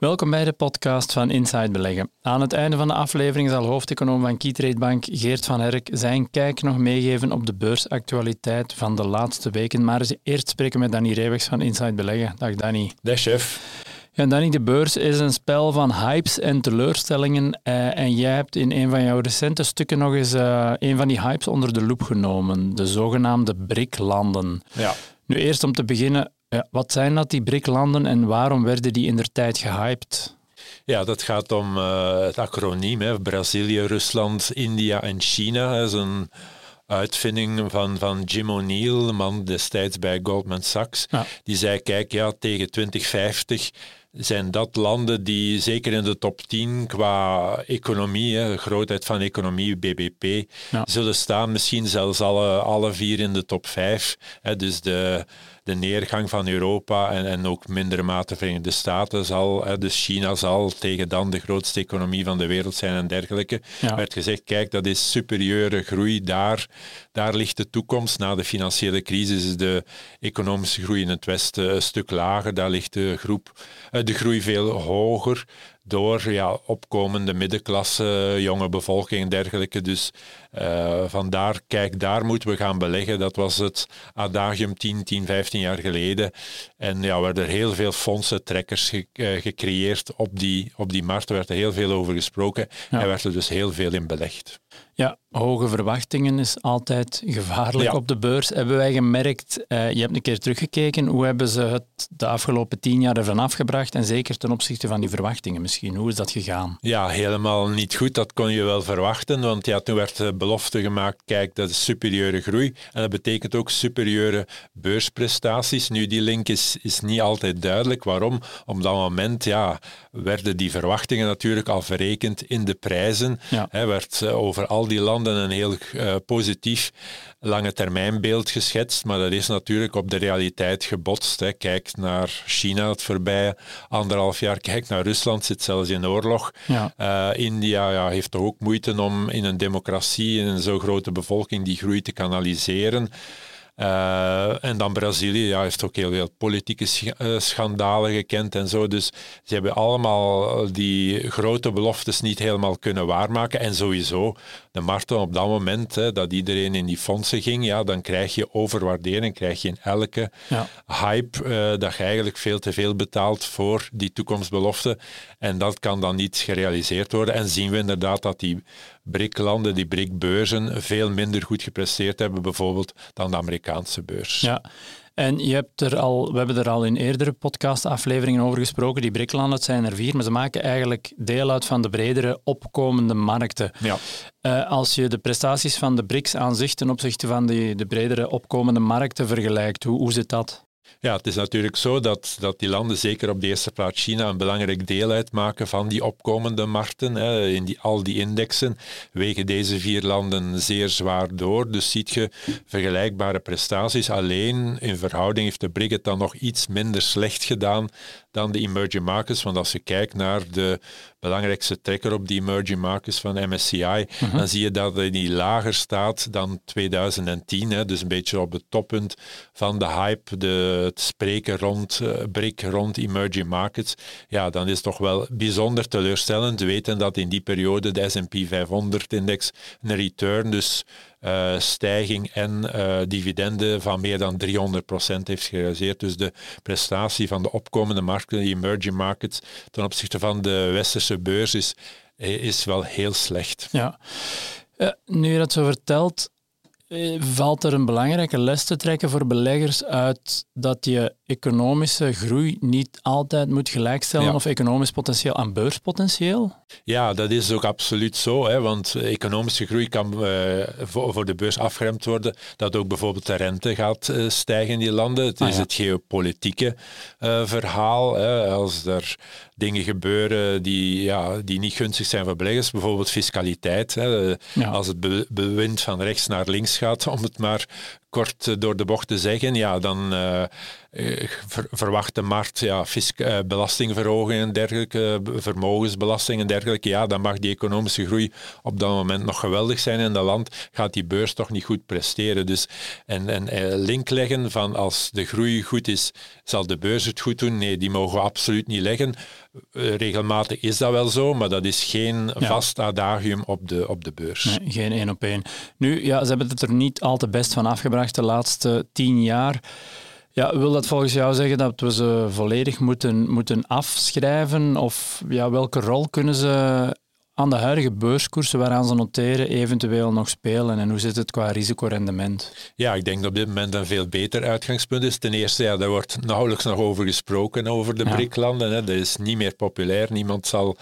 Welkom bij de podcast van Inside Beleggen. Aan het einde van de aflevering zal hoofdeconoom van Keytrade Bank Geert van Herk zijn kijk nog meegeven op de beursactualiteit van de laatste weken. Maar eerst spreken met Danny Reewegs van Inside Beleggen. Dag Danny. Dag chef. Ja, Danny, de beurs is een spel van hypes en teleurstellingen. Eh, en jij hebt in een van jouw recente stukken nog eens uh, een van die hypes onder de loep genomen. De zogenaamde BRIC-landen. Ja. Nu eerst om te beginnen, ja, wat zijn dat, die BRIC-landen, en waarom werden die in der tijd gehyped? Ja, dat gaat om uh, het acroniem, hè, Brazilië, Rusland, India en China. Dat is een uitvinding van, van Jim O'Neill, de man destijds bij Goldman Sachs. Ja. Die zei, kijk, ja, tegen 2050 zijn dat landen die zeker in de top 10 qua economie, hè, grootheid van economie, BBP, ja. zullen staan. Misschien zelfs alle, alle vier in de top 5. Hè, dus de, de neergang van Europa en, en ook mindere mate Verenigde Staten zal, hè, dus China zal tegen dan de grootste economie van de wereld zijn en dergelijke. Ja. werd gezegd, kijk, dat is superieure groei, daar, daar ligt de toekomst. Na de financiële crisis is de economische groei in het Westen een stuk lager, daar ligt de, groep, de groei veel hoger door ja, opkomende middenklasse, jonge bevolking en dergelijke. Dus uh, vandaar, kijk, daar moeten we gaan beleggen. Dat was het adagium 10, 10, 15 jaar geleden. En ja, werden er heel veel fondsen, trekkers ge uh, gecreëerd op die, op die markt. Er werd er heel veel over gesproken ja. en werd er dus heel veel in belegd. Ja, hoge verwachtingen is altijd gevaarlijk Ja. op de beurs. Hebben wij gemerkt, eh, je hebt een keer teruggekeken, hoe hebben ze het de afgelopen tien jaar ervan afgebracht en zeker ten opzichte van die verwachtingen misschien. Hoe is dat gegaan? Ja, helemaal niet goed. Dat kon je wel verwachten, want ja, toen werd de belofte gemaakt, kijk, dat is superieure groei en dat betekent ook superieure beursprestaties. Nu, die link is, is niet altijd duidelijk. Waarom? Op dat moment ja, werden die verwachtingen natuurlijk al verrekend in de prijzen. Ja. Werd eh, over al die landen een heel eh, positief lange termijnbeeld geschetst, maar dat is natuurlijk op de realiteit gebotst. Hè. Kijk naar China het voorbije anderhalf jaar, kijk naar Rusland, zit zelfs in oorlog. Ja. Uh, India ja, heeft toch ook moeite om in een democratie, in een zo grote bevolking, die groei te kanaliseren. Uh, en dan Brazilië ja, heeft ook heel veel politieke sch uh, schandalen gekend en zo. Dus ze hebben allemaal die grote beloftes niet helemaal kunnen waarmaken. En sowieso, de markten op dat moment, hè, dat iedereen in die fondsen ging, ja, dan krijg je overwaardering, krijg je in elke ja. hype uh, dat je eigenlijk veel te veel betaalt voor die toekomstbelofte. En dat kan dan niet gerealiseerd worden. En zien we inderdaad dat die BRIC-landen, die BRIC-beurzen, veel minder goed gepresteerd hebben, bijvoorbeeld, dan de Amerikaanse beurs. Ja. En je hebt er al, we hebben er al in eerdere podcastafleveringen over gesproken. Die BRIC-landen, het zijn er vier, maar ze maken eigenlijk deel uit van de bredere opkomende markten. Ja. Uh, als je de prestaties van de BRICS aan zich ten opzichte van die, de bredere opkomende markten vergelijkt, hoe, hoe zit dat? Ja, het is natuurlijk zo dat, dat die landen, zeker op de eerste plaats China, een belangrijk deel uitmaken van die opkomende markten. Hè. In die, al die indexen wegen deze vier landen zeer zwaar door. Dus ziet je vergelijkbare prestaties. Alleen in verhouding heeft de BRIC dan nog iets minder slecht gedaan dan de emerging markets. Want als je kijkt naar de belangrijkste trekker op die emerging markets van MSCI, uh -huh. dan zie je dat die lager staat dan 2010. Hè, dus een beetje op het toppunt van de hype, de, het spreken rond uh, BRIC, rond emerging markets. Ja, dan is het toch wel bijzonder teleurstellend weten dat in die periode de S&P 500-index een return, dus uh, stijging en uh, dividenden van meer dan 300% heeft gerealiseerd. Dus de prestatie van de opkomende markten, die emerging markets, ten opzichte van de westerse beurs is, is wel heel slecht. Ja. Nu je dat zo vertelt, valt er een belangrijke les te trekken voor beleggers uit dat je economische groei niet altijd moet gelijkstellen of economisch potentieel aan beurspotentieel? Ja, dat is ook absoluut zo, hè, want economische groei kan uh, voor, voor, de beurs afgeremd worden, dat ook bijvoorbeeld de rente gaat uh, stijgen in die landen. Het ah, is het geopolitieke uh, verhaal. Hè, als er dingen gebeuren die, ja, die niet gunstig zijn voor beleggers, bijvoorbeeld fiscaliteit. Hè, Als het be bewind van rechts naar links gaat, om het maar kort door de bocht te zeggen, ja, dan uh, verwacht de markt ja, uh, belastingverhogingen en dergelijke, vermogensbelasting en dergelijke. Ja, dan mag die economische groei op dat moment nog geweldig zijn in dat land, gaat die beurs toch niet goed presteren. Dus, en, en link leggen van als de groei goed is, zal de beurs het goed doen? Nee, die mogen we absoluut niet leggen. Regelmatig is dat wel zo, maar dat is geen vast adagium op de, op de beurs. Nee, geen één op één. Nu, ja, ze hebben het er niet al te best van afgebracht de laatste tien jaar. Ja, wil dat volgens jou zeggen dat we ze volledig moeten, moeten afschrijven? Of ja, welke rol kunnen ze aan de huidige beurskoersen waaraan ze noteren eventueel nog spelen? En hoe zit het qua risicorendement? Ja, ik denk dat op dit moment een veel beter uitgangspunt is. Ten eerste, ja, daar wordt nauwelijks nog over gesproken, over de ja. BRIC-landen. Dat is niet meer populair. Niemand zal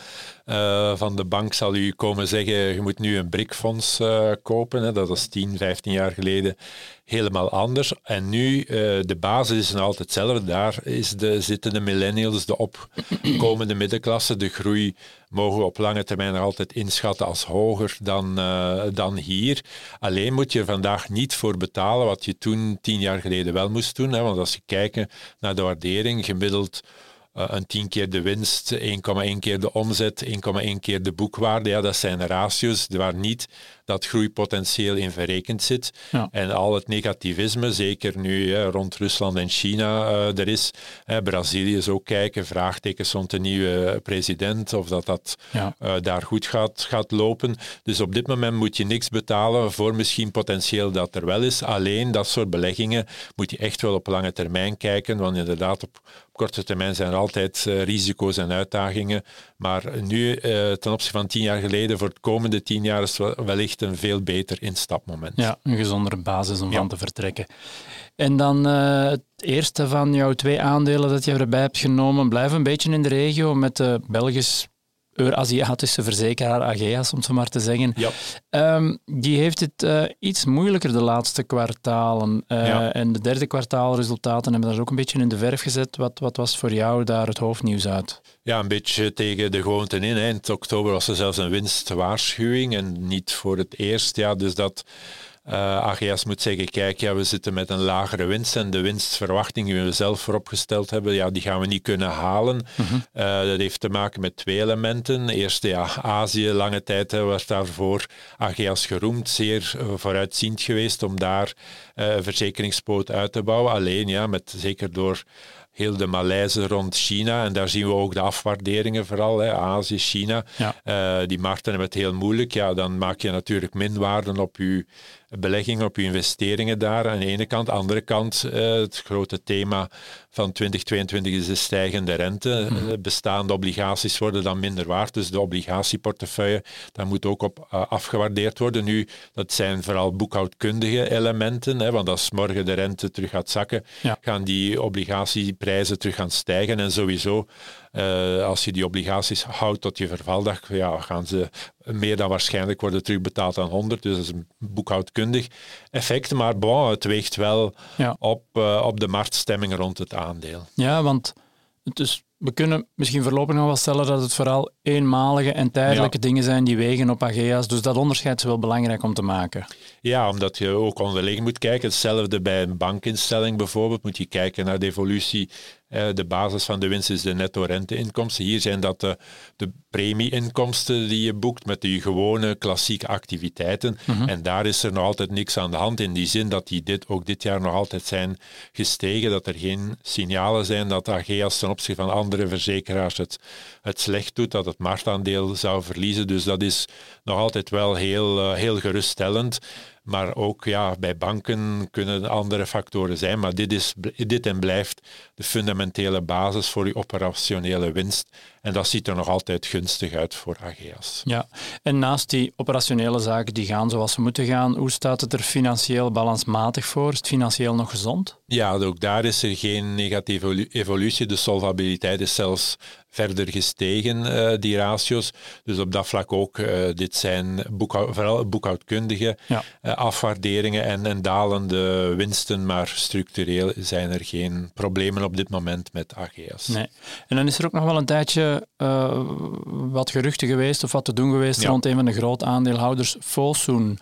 uh, van de bank zal u komen zeggen, je moet nu een BRIC-fonds uh, kopen. Hè. Dat was 10, 15 jaar geleden helemaal anders. En nu, uh, de basis is nog altijd hetzelfde. Daar is de, zitten de millennials, de opkomende middenklasse. De groei mogen we op lange termijn nog altijd inschatten als hoger dan, dan hier. Alleen moet je vandaag niet voor betalen wat je toen, tien jaar geleden, wel moest doen. Hè. Want als je kijkt naar de waardering, gemiddeld een 10 keer de winst, 1,1 keer de omzet, 1,1 keer de boekwaarde. Ja, dat zijn ratios waar niet dat groeipotentieel in verrekend zit. En al het negativisme, zeker nu rond Rusland en China uh, er is. Brazilië is ook kijken, vraagtekens rond de nieuwe president, of dat dat uh, daar goed gaat, gaat lopen. Dus op dit moment moet je niks betalen voor misschien potentieel dat er wel is. Alleen dat soort beleggingen moet je echt wel op lange termijn kijken, want inderdaad op korte termijn zijn er altijd uh, risico's en uitdagingen. Maar nu, ten opzichte van tien jaar geleden, voor het komende tien jaar is het een veel beter instapmoment. Ja, een gezondere basis om van te vertrekken. En dan uh, het eerste van jouw twee aandelen dat je erbij hebt genomen, blijf een beetje in de regio met de Belgisch Euraziatische verzekeraar Ageas, om het zo maar te zeggen. Ja. Ehm, die heeft het uh, iets moeilijker de laatste kwartalen. Uh, En de derde kwartaalresultaten hebben daar ook een beetje in de verf gezet. Wat, wat was voor jou daar het hoofdnieuws uit? Ja, een beetje tegen de gewoonte in. Eind oktober was er zelfs een winstwaarschuwing en niet voor het eerst. Ja, dus dat uh, eh, AGS moet zeggen, kijk, ja, we zitten met een lagere winst en de winstverwachtingen die we zelf vooropgesteld hebben, ja, die gaan we niet kunnen halen. Mhm. Eh, dat heeft te maken met twee elementen. Eerst, ja, Azië, lange tijd uh, was daarvoor AGS geroemd, zeer vooruitziend geweest om daar verzekeringspoot uit te bouwen. Alleen, ja, met, zeker door heel de malaise rond China. En daar zien we ook de afwaarderingen vooral, hè, Azië, China. Ja. die markten hebben het heel moeilijk. Ja, dan maak je natuurlijk minwaarden op je beleggingen, op je investeringen daar aan de ene kant. Aan de andere kant, uh, het grote thema van 2022 is de stijgende rente. Mm Bestaande obligaties worden dan minder waard, dus de obligatieportefeuille, daar moet ook op uh, afgewaardeerd worden. Nu, dat zijn vooral boekhoudkundige elementen, hè, want als morgen de rente terug gaat zakken, gaan die obligatieprijzen terug gaan stijgen en sowieso uh, als je die obligaties houdt tot je vervaldag, ja, gaan ze meer dan waarschijnlijk worden terugbetaald aan 100. Dus dat is een boekhoudkundig effect. Maar bon, het weegt wel op, uh, op de marktstemming rond het aandeel. Ja, want het is we kunnen misschien voorlopig nog wel stellen dat het vooral eenmalige en tijdelijke dingen zijn die wegen op AGEA's. Dus dat onderscheid is wel belangrijk om te maken. Ja, omdat je ook onderling moet kijken. Hetzelfde bij een bankinstelling bijvoorbeeld. Moet je kijken naar de evolutie. De basis van de winst is de netto renteinkomsten. Hier zijn dat de, de premieinkomsten die je boekt met de gewone klassieke activiteiten. Mhm. En daar is er nog altijd niks aan de hand. In die zin dat die dit, ook dit jaar nog altijd zijn gestegen. Dat er geen signalen zijn dat AGEA's ten opzichte van andere andere verzekeraars het, het slecht doet, dat het marktaandeel zou verliezen. Dus dat is nog altijd wel heel, eh, heel geruststellend. Maar ook ja, bij banken kunnen andere factoren zijn. Maar dit, is, dit en blijft de fundamentele basis voor je operationele winst. En dat ziet er nog altijd gunstig uit voor AGS. Ja, en naast die operationele zaken die gaan zoals ze moeten gaan, hoe staat het er financieel balansmatig voor? Is het financieel nog gezond? Ja, ook daar is er geen negatieve evolutie. De solvabiliteit is zelfs verder gestegen, uh, die ratio's. Dus op dat vlak ook, uh, dit zijn boekhoud, vooral boekhoudkundige ja. uh, afwaarderingen en, en, dalende winsten, maar structureel zijn er geen problemen op dit moment met AGS. Nee. En dan is er ook nog wel een tijdje wat geruchten geweest of wat te doen geweest ja. rond een van de grote aandeelhouders, Fosun.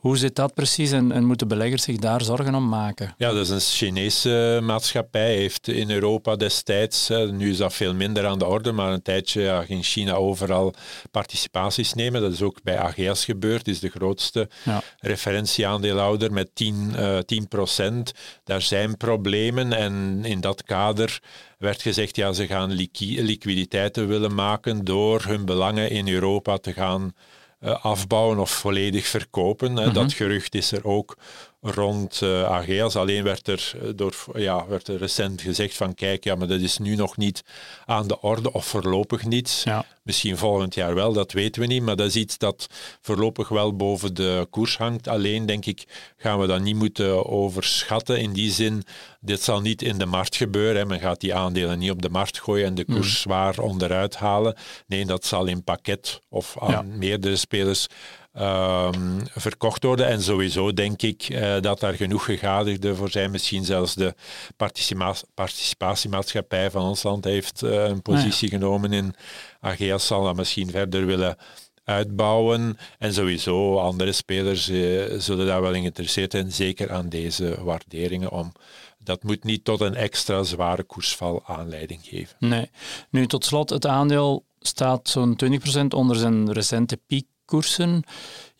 Hoe zit dat precies en, en, moeten beleggers zich daar zorgen om maken? Ja, dat is een Chinese maatschappij. Heeft in Europa destijds, nu is dat veel minder aan de orde, maar een tijdje ja, ging China overal participaties nemen. Dat is ook bij AGS gebeurd. is de grootste ja. referentieaandeelhouder met 10, uh, 10 procent. Daar zijn problemen en in dat kader werd gezegd, ja, ze gaan liquiditeiten willen maken door hun belangen in Europa te gaan afbouwen of volledig verkopen. Mm -hmm. Dat gerucht is er ook rond uh, eh, AGS. Alleen werd er, eh, door, ja, werd er recent gezegd van kijk, ja, maar dat is nu nog niet aan de orde of voorlopig niet. Ja. Misschien volgend jaar wel, dat weten we niet, maar dat is iets dat voorlopig wel boven de koers hangt. Alleen denk ik, gaan we dat niet moeten overschatten. In die zin, dit zal niet in de markt gebeuren. Hè. Men gaat die aandelen niet op de markt gooien en de koers mm. zwaar onderuit halen. Nee, dat zal in pakket of aan ja. meerdere spelers um, verkocht worden. En sowieso denk ik uh, dat daar genoeg gegadigden voor zijn. Misschien zelfs de participa participatiemaatschappij van ons land heeft uh, een positie ah, ja. genomen in AGS, zal dat misschien verder willen uitbouwen. En sowieso andere spelers uh, zullen daar wel in geïnteresseerd zijn, zeker aan deze waarderingen om dat moet niet tot een extra zware koersval aanleiding geven. Nee. Nu tot slot, het aandeel staat zo'n 20% onder zijn recente piek koersen.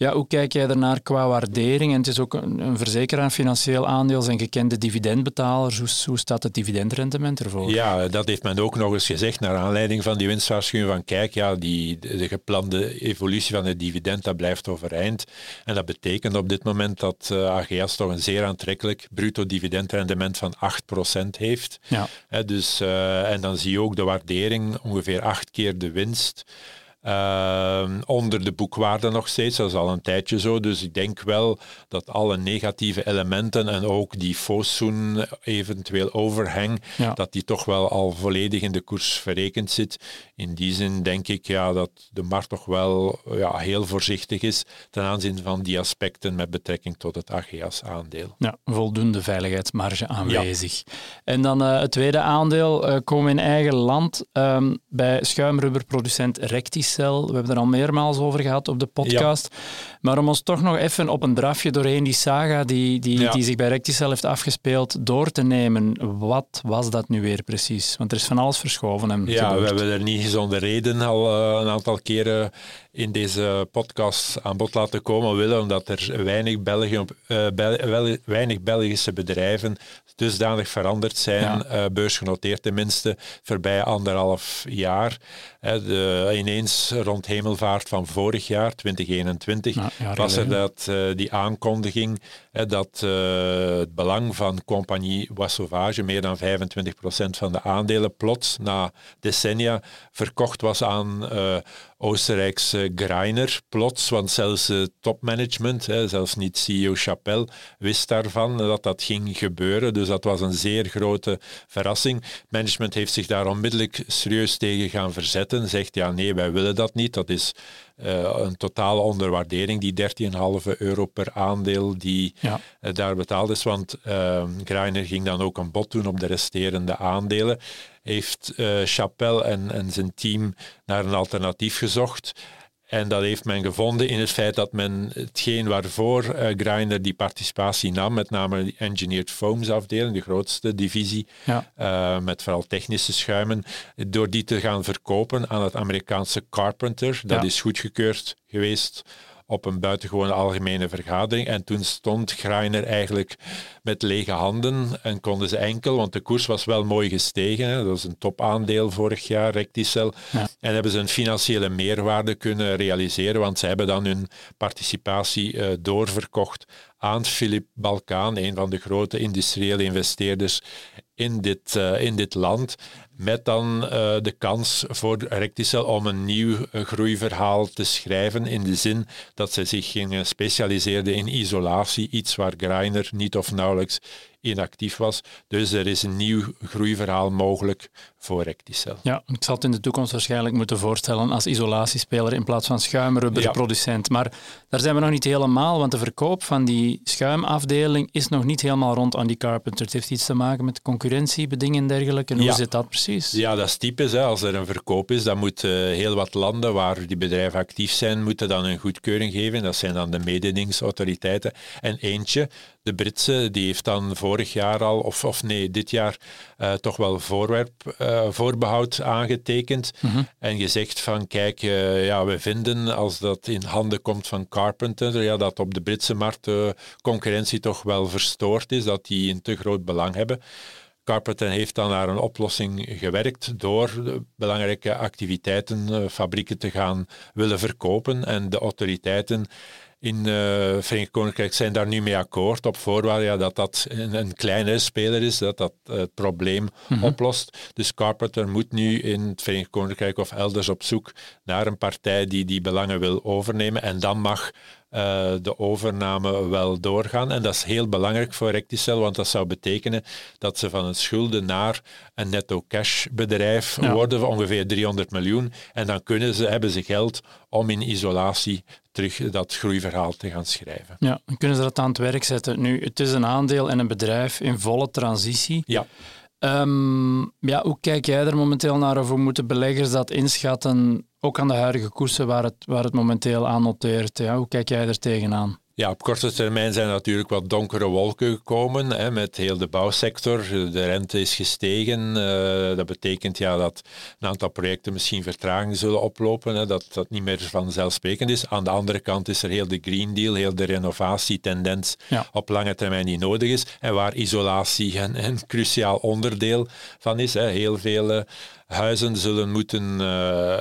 Ja, hoe kijk jij daarnaar qua waardering? En het is ook een, een verzekeraar, financieel aandeel, zijn gekende dividendbetalers. Hoe, hoe staat het dividendrendement ervoor? Ja, dat heeft men ook nog eens gezegd naar aanleiding van die winstwaarschuwing van kijk, ja, die, de geplande evolutie van het dividend, dat blijft overeind. En dat betekent op dit moment dat uh, eh, AGS toch een zeer aantrekkelijk bruto dividendrendement van 8% heeft. Ja. dus, uh, en dan zie je ook de waardering ongeveer acht keer de winst. Uh, onder de boekwaarde nog steeds, dat is al een tijdje zo. Dus ik denk wel dat alle negatieve elementen en ook die Fosun eventueel overhang, ja. dat die toch wel al volledig in de koers verrekend zit. In die zin denk ik ja, dat de markt toch wel ja, heel voorzichtig is ten aanzien van die aspecten met betrekking tot het AGS-aandeel. Ja, voldoende veiligheidsmarge aanwezig. Ja. En dan uh, het tweede aandeel, uh, komen in eigen land um, bij schuimrubberproducent Rectis we hebben er al meermaals over gehad op de podcast. Ja. Maar om ons toch nog even op een drafje doorheen die saga die, die, ja. die zich bij Recticel heeft afgespeeld door te nemen. Wat was dat nu weer precies? Want er is van alles verschoven. En ja, we hebben er niet zonder reden al uh, een aantal keren in deze podcast aan bod laten komen willen, omdat er weinig, België, uh, Bel weinig Belgische bedrijven dusdanig veranderd zijn, ja. uh, beursgenoteerd tenminste, voorbij anderhalf jaar. de, ineens rond hemelvaart van vorig jaar, 2021, ja, was er dat, uh, die aankondiging dat uh, het belang van compagnie Wassauvage, meer dan 25% van de aandelen, plots na decennia verkocht was aan uh, Oostenrijkse Greiner plots, want zelfs het topmanagement, hè, zelfs niet CEO Chapelle, wist daarvan dat dat ging gebeuren. Dus dat was een zeer grote verrassing. Management heeft zich daar onmiddellijk serieus tegen gaan verzetten, zegt ja nee, wij willen dat niet. Dat is een totale onderwaardering, die 13,5 euro per aandeel die ja. uh, daar betaald is. Want uh, Greiner ging dan ook een bod doen op de resterende aandelen heeft uh, Chapelle en, en zijn team naar een alternatief gezocht. En dat heeft men gevonden in het feit dat men hetgeen waarvoor uh, Grindr die participatie nam, met name de engineered foams afdeling, de grootste divisie, ja. uh, met vooral technische schuimen, door die te gaan verkopen aan het Amerikaanse Carpenter, dat ja. is goedgekeurd geweest op een buitengewone algemene vergadering. En toen stond Greiner eigenlijk met lege handen en konden ze enkel, want de koers was wel mooi gestegen. Hè. Dat was een topaandeel vorig jaar, Recticel. En hebben ze een financiële meerwaarde kunnen realiseren, want ze hebben dan hun participatie uh, doorverkocht aan Philip Balkaan, een van de grote industriële investeerders in dit, uh, in dit land met dan uh, de kans voor Recticel om een nieuw uh, groeiverhaal te schrijven, in de zin dat ze zich gingen specialiseren in isolatie, iets waar Greiner niet of nauwelijks inactief was. Dus er is een nieuw groeiverhaal mogelijk voor Recticel. Ja, ik zal het in de toekomst waarschijnlijk moeten voorstellen als isolatiespeler in plaats van schuimrubberproducent. Ja. Maar daar zijn we nog niet helemaal, want de verkoop van die schuimafdeling is nog niet helemaal rond aan die Carpenter. Het heeft iets te maken met concurrentiebedingen en dergelijke. En hoe ja. zit dat precies? Ja, dat is typisch. Hè. Als er een verkoop is, dan moeten uh, heel wat landen waar die bedrijven actief zijn, moeten dan een goedkeuring geven. Dat zijn dan de mededingingsautoriteiten. En eentje, de Britse, die heeft dan vorig jaar al, of, of nee, dit jaar, uh, toch wel voorwerp, uh, voorbehoud aangetekend. Mm -hmm. En gezegd van, kijk, ja, we vinden als dat in handen komt van Carpenter, ja, dat op de Britse markt concurrentie toch wel verstoord is, dat die een te groot belang hebben. Carpenter heeft dan naar een oplossing gewerkt door belangrijke activiteiten, fabrieken te gaan willen verkopen. En de autoriteiten in uh, Verenigd Koninkrijk zijn daar nu mee akkoord op voorwaarde ja, dat dat een, een kleinere speler is, dat dat uh, het probleem mm -hmm. oplost. Dus Carpenter moet nu in het Verenigd Koninkrijk of elders op zoek naar een partij die die belangen wil overnemen en dan mag uh, de overname wel doorgaan. En dat is heel belangrijk voor Recticel, want dat zou betekenen dat ze van een schulden naar een netto cash bedrijf ja. worden van ongeveer 300 miljoen. En dan kunnen ze, hebben ze geld om in isolatie terug dat groeiverhaal te gaan schrijven. Ja, dan kunnen ze dat aan het werk zetten. Nu, het is een aandeel en een bedrijf in volle transitie. Ja. Um, ja, hoe kijk jij er momenteel naar of hoe moeten beleggers dat inschatten, ook aan de huidige koersen waar het, waar het momenteel aan noteert? Ja, hoe kijk jij er tegenaan? Ja, op korte termijn zijn natuurlijk wat donkere wolken gekomen hè, met heel de bouwsector. De rente is gestegen. Uh, dat betekent ja, dat een aantal projecten misschien vertraging zullen oplopen. Hè, dat dat niet meer vanzelfsprekend is. Aan de andere kant is er heel de Green Deal, heel de renovatietendens ja. op lange termijn die nodig is. En waar isolatie een, een cruciaal onderdeel van is. Hè. Heel veel... Huizen zullen moeten uh,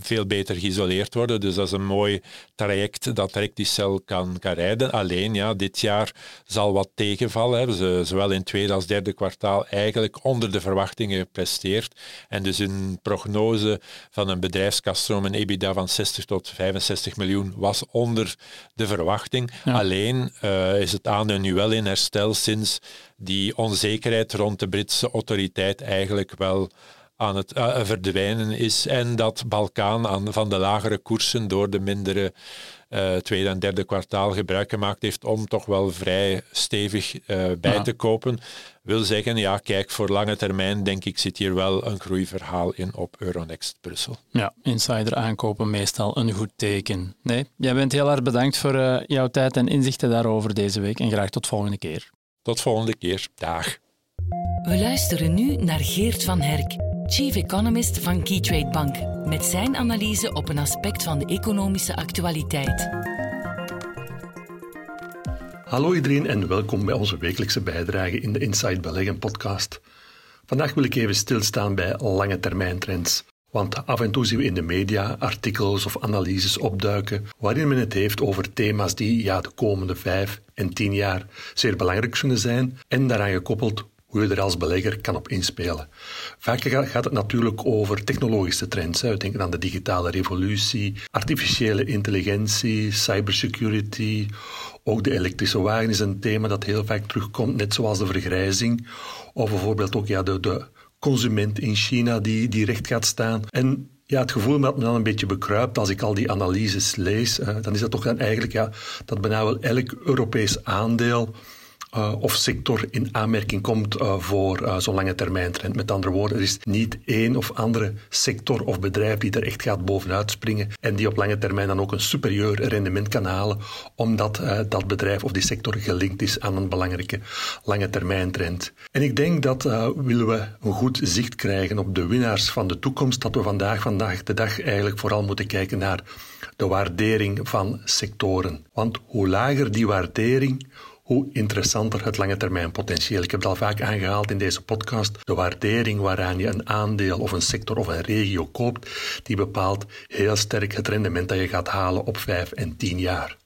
veel beter geïsoleerd worden. Dus dat is een mooi traject dat Recticel kan, kan rijden. Alleen, ja, dit jaar zal wat tegenvallen. Hebben ze zowel in het tweede als derde kwartaal eigenlijk onder de verwachtingen gepresteerd. En dus een prognose van een bedrijfskaststroom, een EBITDA van 60 tot 65 miljoen, was onder de verwachting. Ja. Alleen uh, is het aandeel nu wel in herstel sinds die onzekerheid rond de Britse autoriteit eigenlijk wel aan het uh, verdwijnen is en dat Balkaan aan, van de lagere koersen door de mindere uh, tweede en derde kwartaal gebruik gemaakt heeft om toch wel vrij stevig uh, bij ja. te kopen, wil zeggen, ja, kijk, voor lange termijn denk ik zit hier wel een groeiverhaal in op Euronext Brussel. Ja, insider aankopen meestal een goed teken. Nee, jij bent heel erg bedankt voor uh, jouw tijd en inzichten daarover deze week en graag tot volgende keer. Tot volgende keer. Dag. We luisteren nu naar Geert van Herk chief economist van Keytrade Bank, met zijn analyse op een aspect van de economische actualiteit. Hallo iedereen en welkom bij onze wekelijkse bijdrage in de Inside Beleggen podcast. Vandaag wil ik even stilstaan bij lange termijn trends. Want af en toe zien we in de media artikels of analyses opduiken waarin men het heeft over thema's die ja, de komende vijf en tien jaar zeer belangrijk zullen zijn en daaraan gekoppeld hoe je er als belegger kan op inspelen. Vaak gaat het natuurlijk over technologische trends. We denken aan de digitale revolutie, artificiële intelligentie, cybersecurity. Ook de elektrische wagen is een thema dat heel vaak terugkomt, net zoals de vergrijzing. Of bijvoorbeeld ook ja, de, de consument in China die, die recht gaat staan. En ja, het gevoel dat me dan een beetje bekruipt als ik al die analyses lees, dan is dat toch dan eigenlijk ja, dat bijna wel elk Europees aandeel uh, of sector in aanmerking komt uh, voor uh, zo'n lange termijn trend. Met andere woorden, er is niet één of andere sector of bedrijf die er echt gaat bovenuit springen en die op lange termijn dan ook een superieur rendement kan halen, omdat dat bedrijf of die sector gelinkt is aan een belangrijke lange termijn trend. En ik denk dat willen we een goed zicht krijgen op de winnaars van de toekomst, dat we vandaag, vandaag de dag eigenlijk vooral moeten kijken naar de waardering van sectoren. Want hoe lager die waardering, hoe interessanter het lange termijn potentieel. Ik heb het al vaak aangehaald in deze podcast. De waardering waaraan je een aandeel of een sector of een regio koopt, die bepaalt heel sterk het rendement dat je gaat halen op 5 en 10 jaar.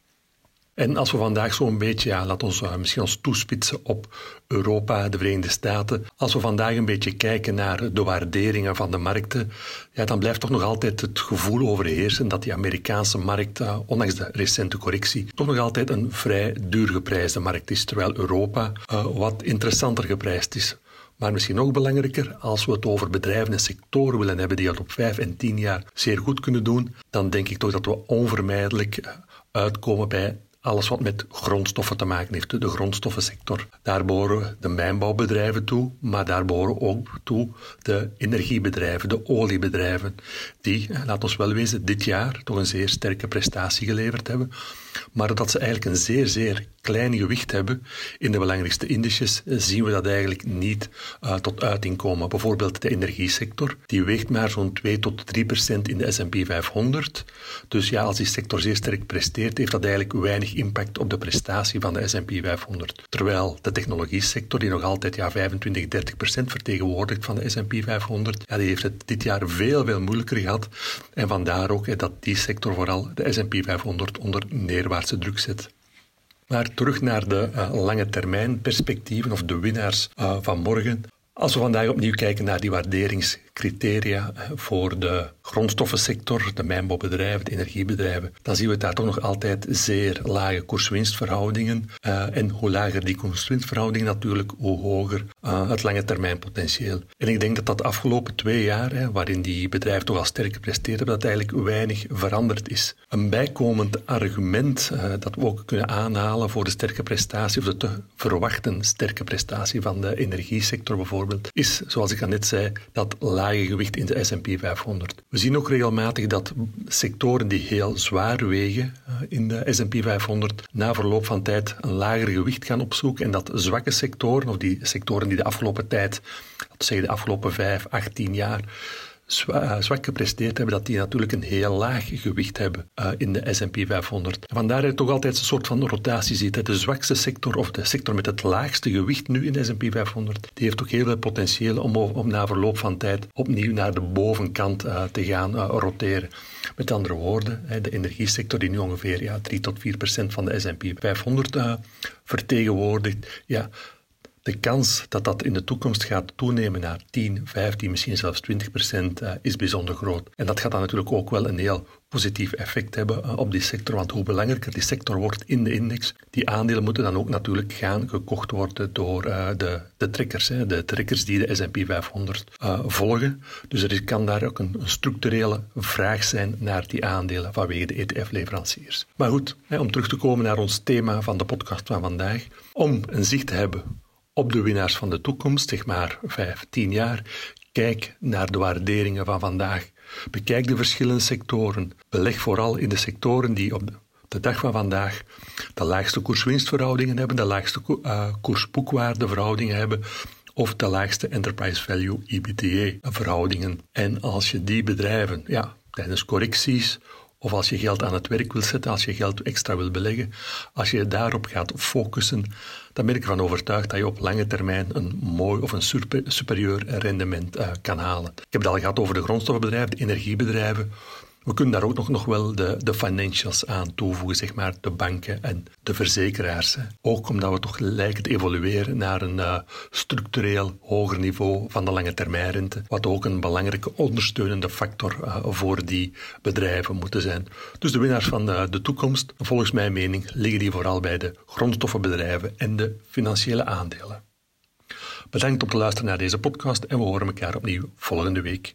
En als we vandaag zo'n beetje, ja, laten we uh, misschien ons toespitsen op Europa, de Verenigde Staten. Als we vandaag een beetje kijken naar de waarderingen van de markten, ja, dan blijft toch nog altijd het gevoel overheersen dat die Amerikaanse markt, uh, ondanks de recente correctie, toch nog altijd een vrij duur geprijsde markt is. Terwijl Europa uh, wat interessanter geprijsd is. Maar misschien nog belangrijker, als we het over bedrijven en sectoren willen hebben die het op vijf en tien jaar zeer goed kunnen doen, dan denk ik toch dat we onvermijdelijk uitkomen bij alles wat met grondstoffen te maken heeft, de grondstoffensector. Daar behoren de mijnbouwbedrijven toe, maar daar behoren ook toe de energiebedrijven, de oliebedrijven, die, laat ons wel wezen, dit jaar toch een zeer sterke prestatie geleverd hebben maar dat ze eigenlijk een zeer, zeer klein gewicht hebben in de belangrijkste indices, zien we dat eigenlijk niet uh, tot uiting komen. Bijvoorbeeld de energiesector, die weegt maar zo'n 2 tot 3 procent in de S&P 500. Dus ja, als die sector zeer sterk presteert, heeft dat eigenlijk weinig impact op de prestatie van de S&P 500. Terwijl de technologiesector, die nog altijd ja, 25, 30 procent vertegenwoordigt van de S&P 500, ja, die heeft het dit jaar veel, veel moeilijker gehad. En vandaar ook dat die sector vooral de S&P 500 onder neer neerwaartse druk zet. Maar terug naar de uh, lange termijn perspectieven of de winnaars uh, van morgen. Als we vandaag opnieuw kijken naar die waarderingscriteria eh, voor de grondstoffensector, de mijnbouwbedrijven, de energiebedrijven, dan zien we daar toch nog altijd zeer lage koers-winstverhoudingen. Uh, en hoe lager die koers-winstverhoudingen natuurlijk, hoe hoger uh, het lange termijn potentieel. En ik denk dat dat de afgelopen twee jaar, hè, waarin die bedrijven toch al sterk gepresteerd hebben, dat eigenlijk weinig veranderd is. Een bijkomend argument dat we ook kunnen aanhalen voor de sterke prestatie, of de te verwachten sterke prestatie van de energiesector bijvoorbeeld, is, zoals ik al net zei, dat lage gewicht in de S&P 500. We zien ook regelmatig dat sectoren die heel zwaar wegen eh, in de S&P 500 na verloop van tijd een lager gewicht gaan opzoeken en dat zwakke sectoren, of die sectoren die de afgelopen tijd, laten zeggen de afgelopen 5, 18 jaar, zwak gepresteerd hebben, dat die natuurlijk een heel laag gewicht hebben uh, in de S&P 500. Vandaar dat je toch altijd een soort van rotatie ziet. De zwakste sector, of de sector met het laagste gewicht nu in de S&P 500, die heeft ook heel veel potentieel om, om na verloop van tijd opnieuw naar de bovenkant uh, te gaan roteren. Met andere woorden, de energiesector die nu ongeveer ja, 3 tot 4 procent van de S&P 500 vertegenwoordigt, ja, de kans dat dat in de toekomst gaat toenemen naar 10, 15, misschien zelfs 20 procent uh, is bijzonder groot. En dat gaat dan natuurlijk ook wel een heel positief effect hebben uh, op die sector, want hoe belangrijker die sector wordt in de index, die aandelen moeten dan ook natuurlijk gaan gekocht worden door uh, de, de trekkers, de trekkers die de S&P 500 volgen. Dus er kan daar ook een, structurele vraag zijn naar die aandelen vanwege de ETF-leveranciers. Maar goed, om terug te komen naar ons thema van de podcast van vandaag, om een zicht te hebben op de winnaars van de toekomst, zeg maar vijf, tien jaar. Kijk naar de waarderingen van vandaag. Bekijk de verschillende sectoren. Beleg vooral in de sectoren die op de dag van vandaag de laagste koers-winstverhoudingen hebben, de laagste uh, koers-boekwaardeverhoudingen hebben of de laagste enterprise value EBITDA verhoudingen. En als je die bedrijven ja, tijdens correcties of als je geld aan het werk wil zetten, als je geld extra wil beleggen, als je daarop gaat focussen, dan ben ik ervan overtuigd dat je op lange termijn een mooi of een super, superieur rendement uh, kan halen. Ik heb het al gehad over de grondstoffenbedrijven, de energiebedrijven. We kunnen daar ook nog, nog wel de, de financials aan toevoegen, zeg maar, de banken en de verzekeraars. Ook omdat we toch lijken te evolueren naar een uh, structureel hoger niveau van de lange termijnrente, wat ook een belangrijke ondersteunende factor uh, voor die bedrijven moeten zijn. Dus de winnaars van de, de toekomst, volgens mijn mening, liggen die vooral bij de grondstoffenbedrijven en de financiële aandelen. Bedankt om te luisteren naar deze podcast en we horen elkaar opnieuw volgende week.